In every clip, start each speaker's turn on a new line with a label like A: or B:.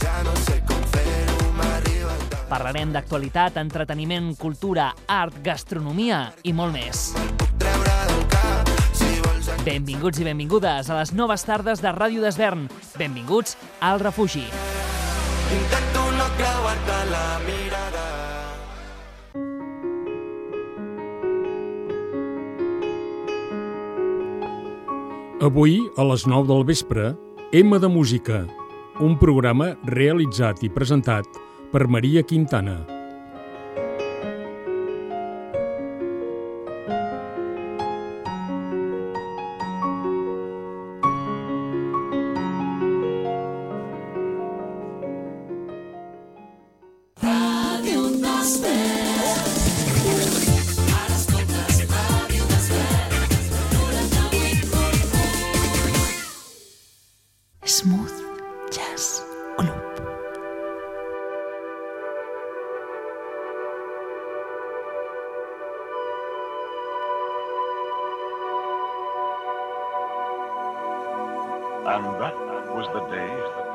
A: Ja no sé com fer-ho, m'arriba el cap.
B: Parlarem d'actualitat, entreteniment, cultura, art, gastronomia i molt més.
A: Treure del cap, si vols
B: Benvinguts i benvingudes a les noves tardes de Ràdio d'Esvern. Benvinguts al refugi.
A: Intento no creuar-te la mirada.
C: Avui, a les 9 del vespre, M de Música, un programa realitzat i presentat per Maria Quintana.
D: And that was the day.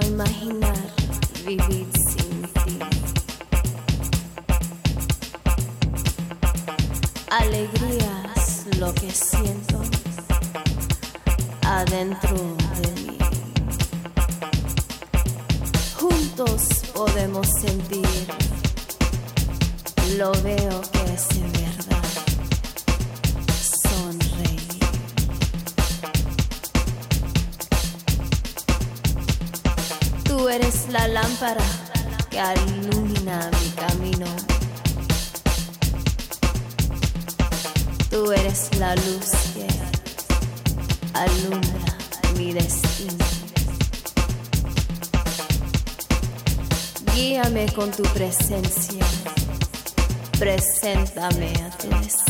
E: in my head que ilumina mi camino. Tú eres la luz que alumbra mi destino. Guíame con tu presencia, preséntame a tu destino.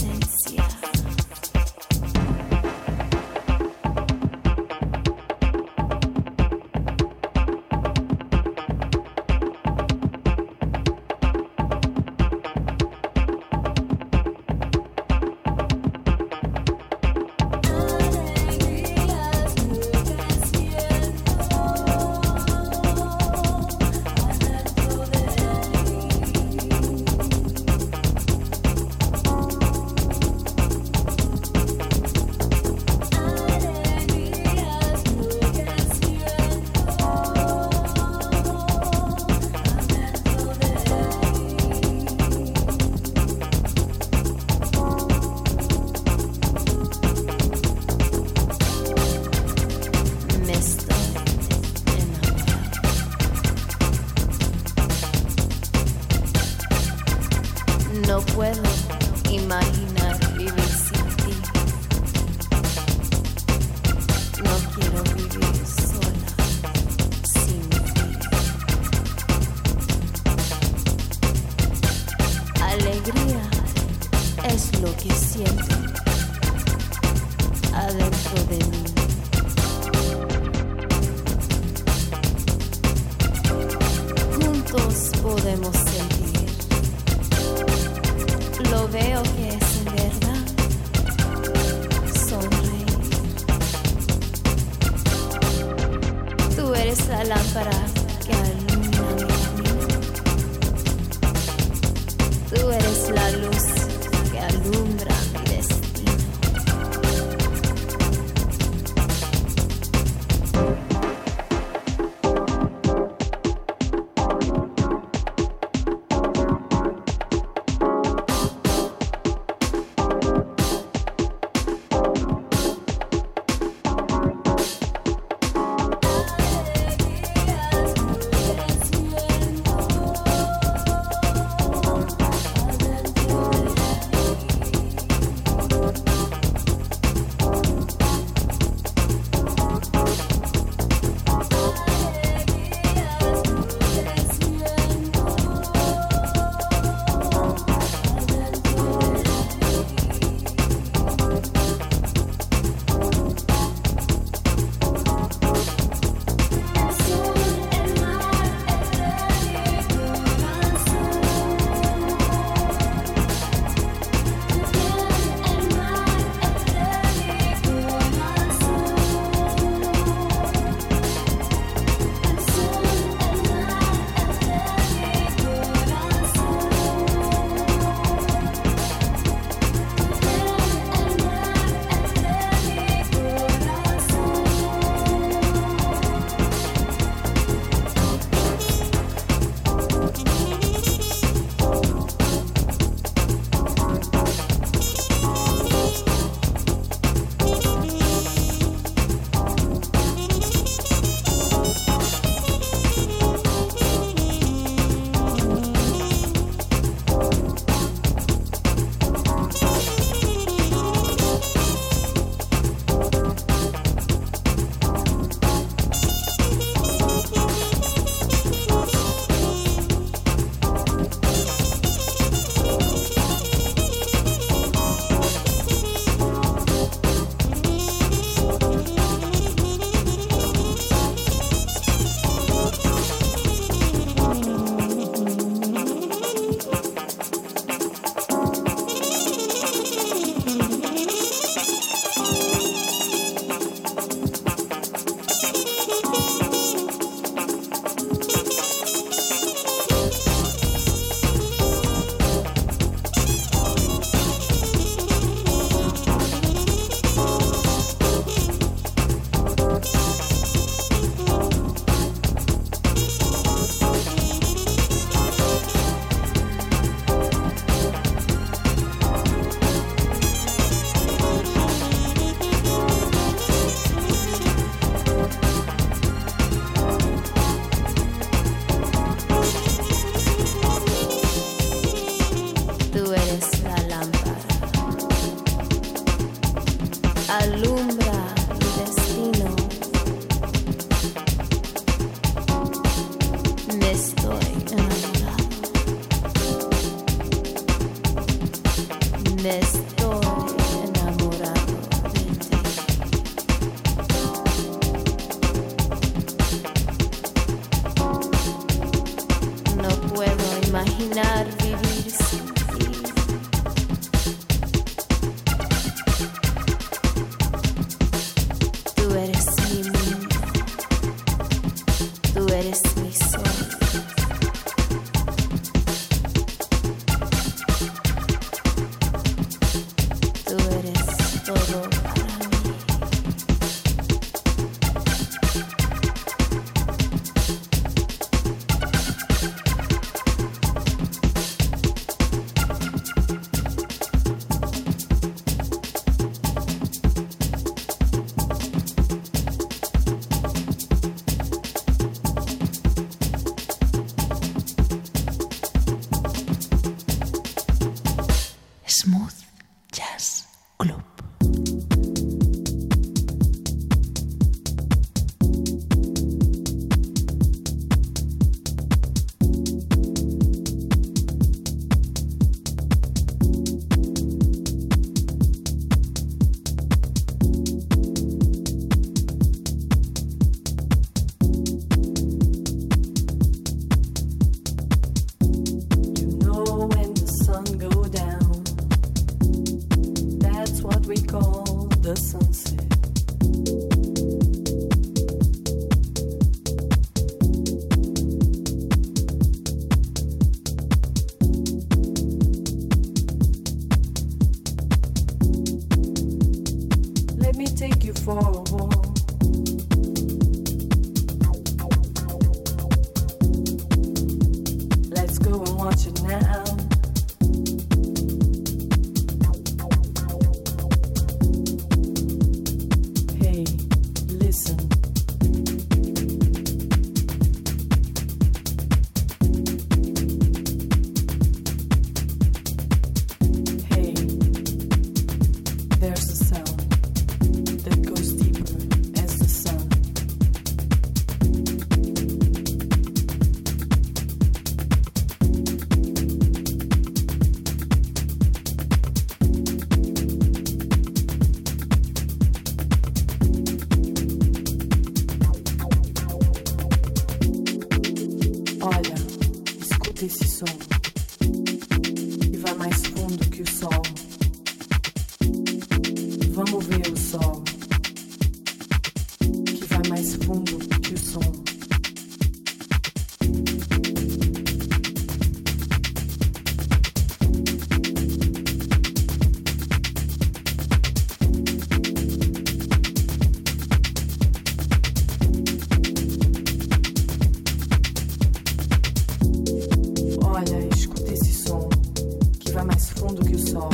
F: vai mais fundo que o sol.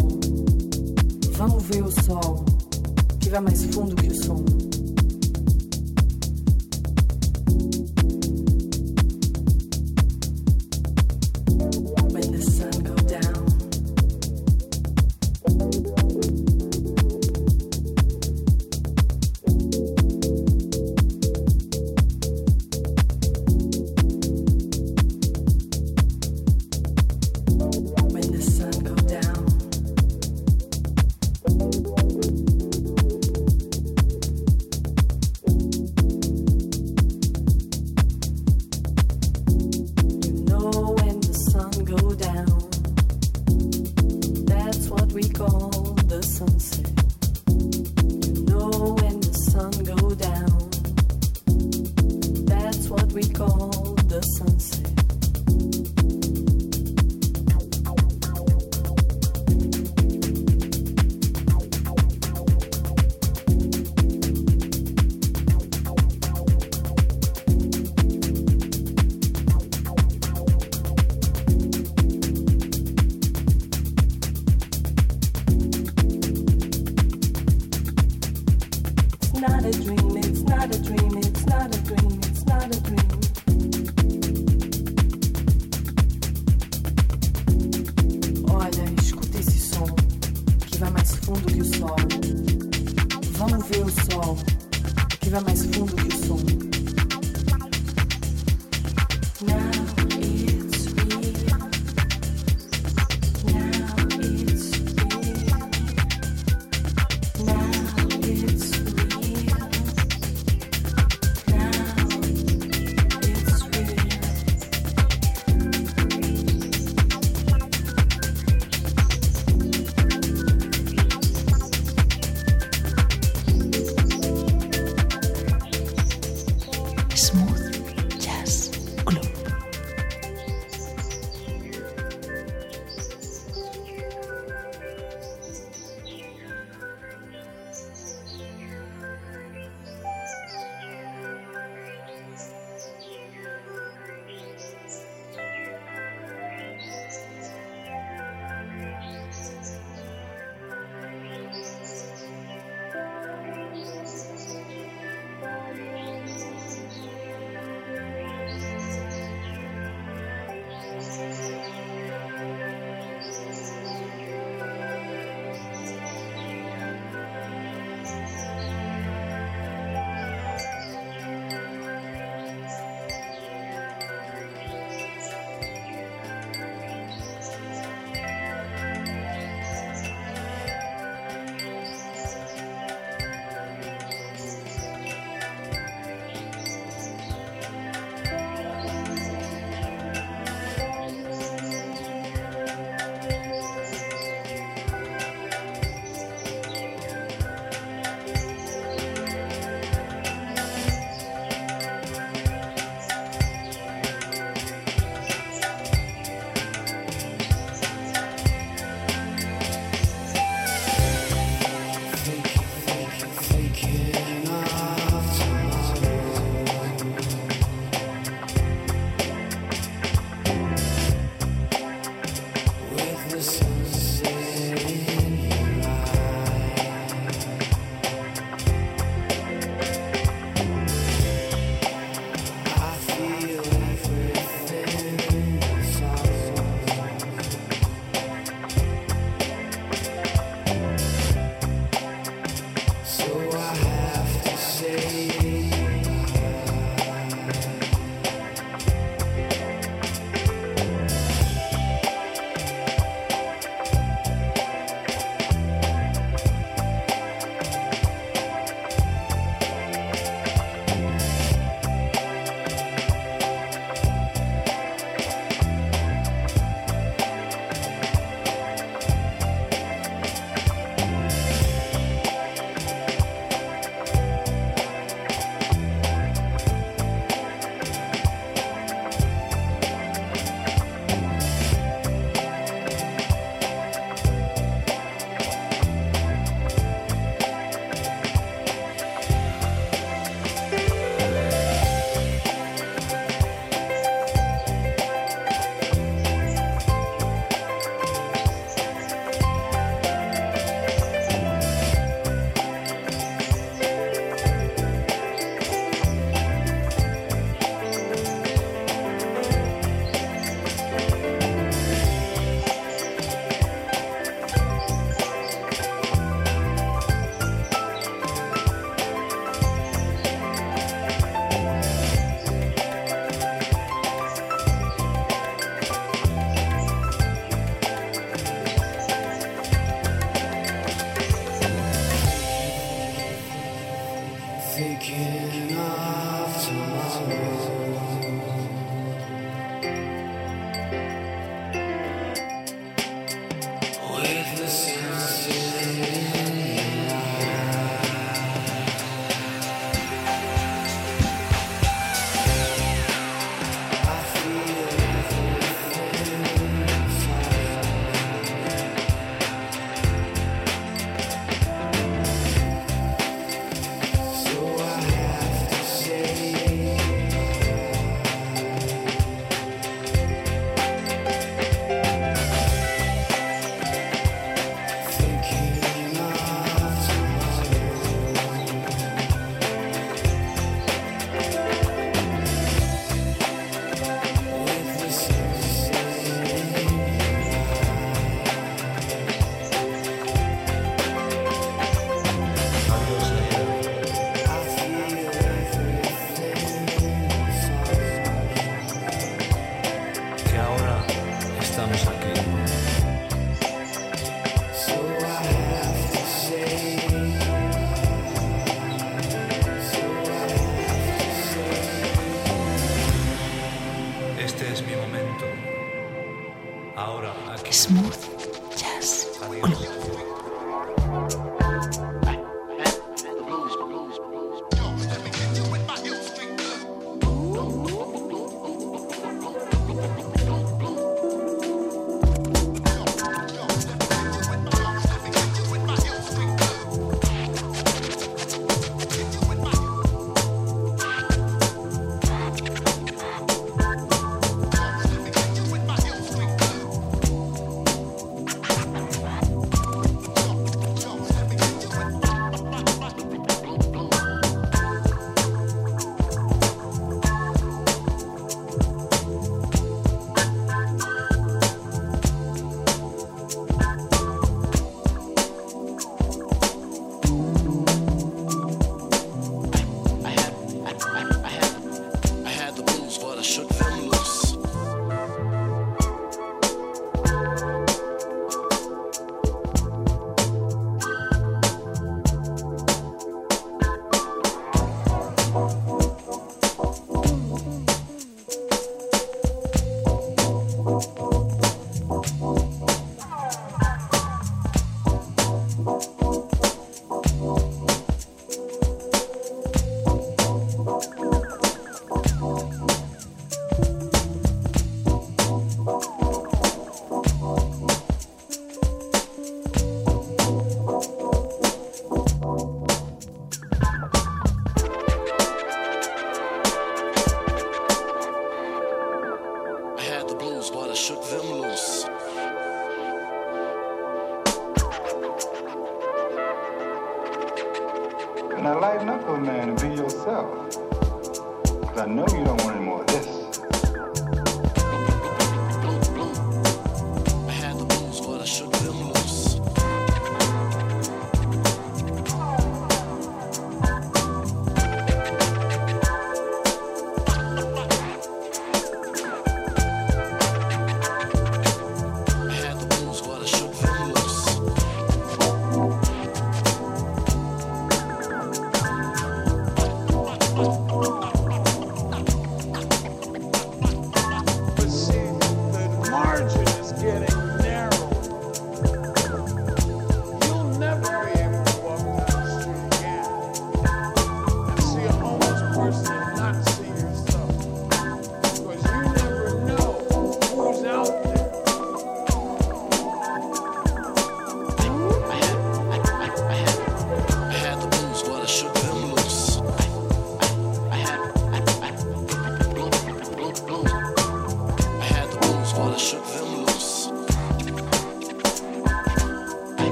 F: Vamos ver o sol, que vai mais fundo que o som.
G: to see.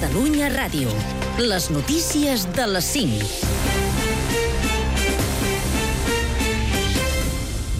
H: Catalunya Ràdio. Les notícies de les 5.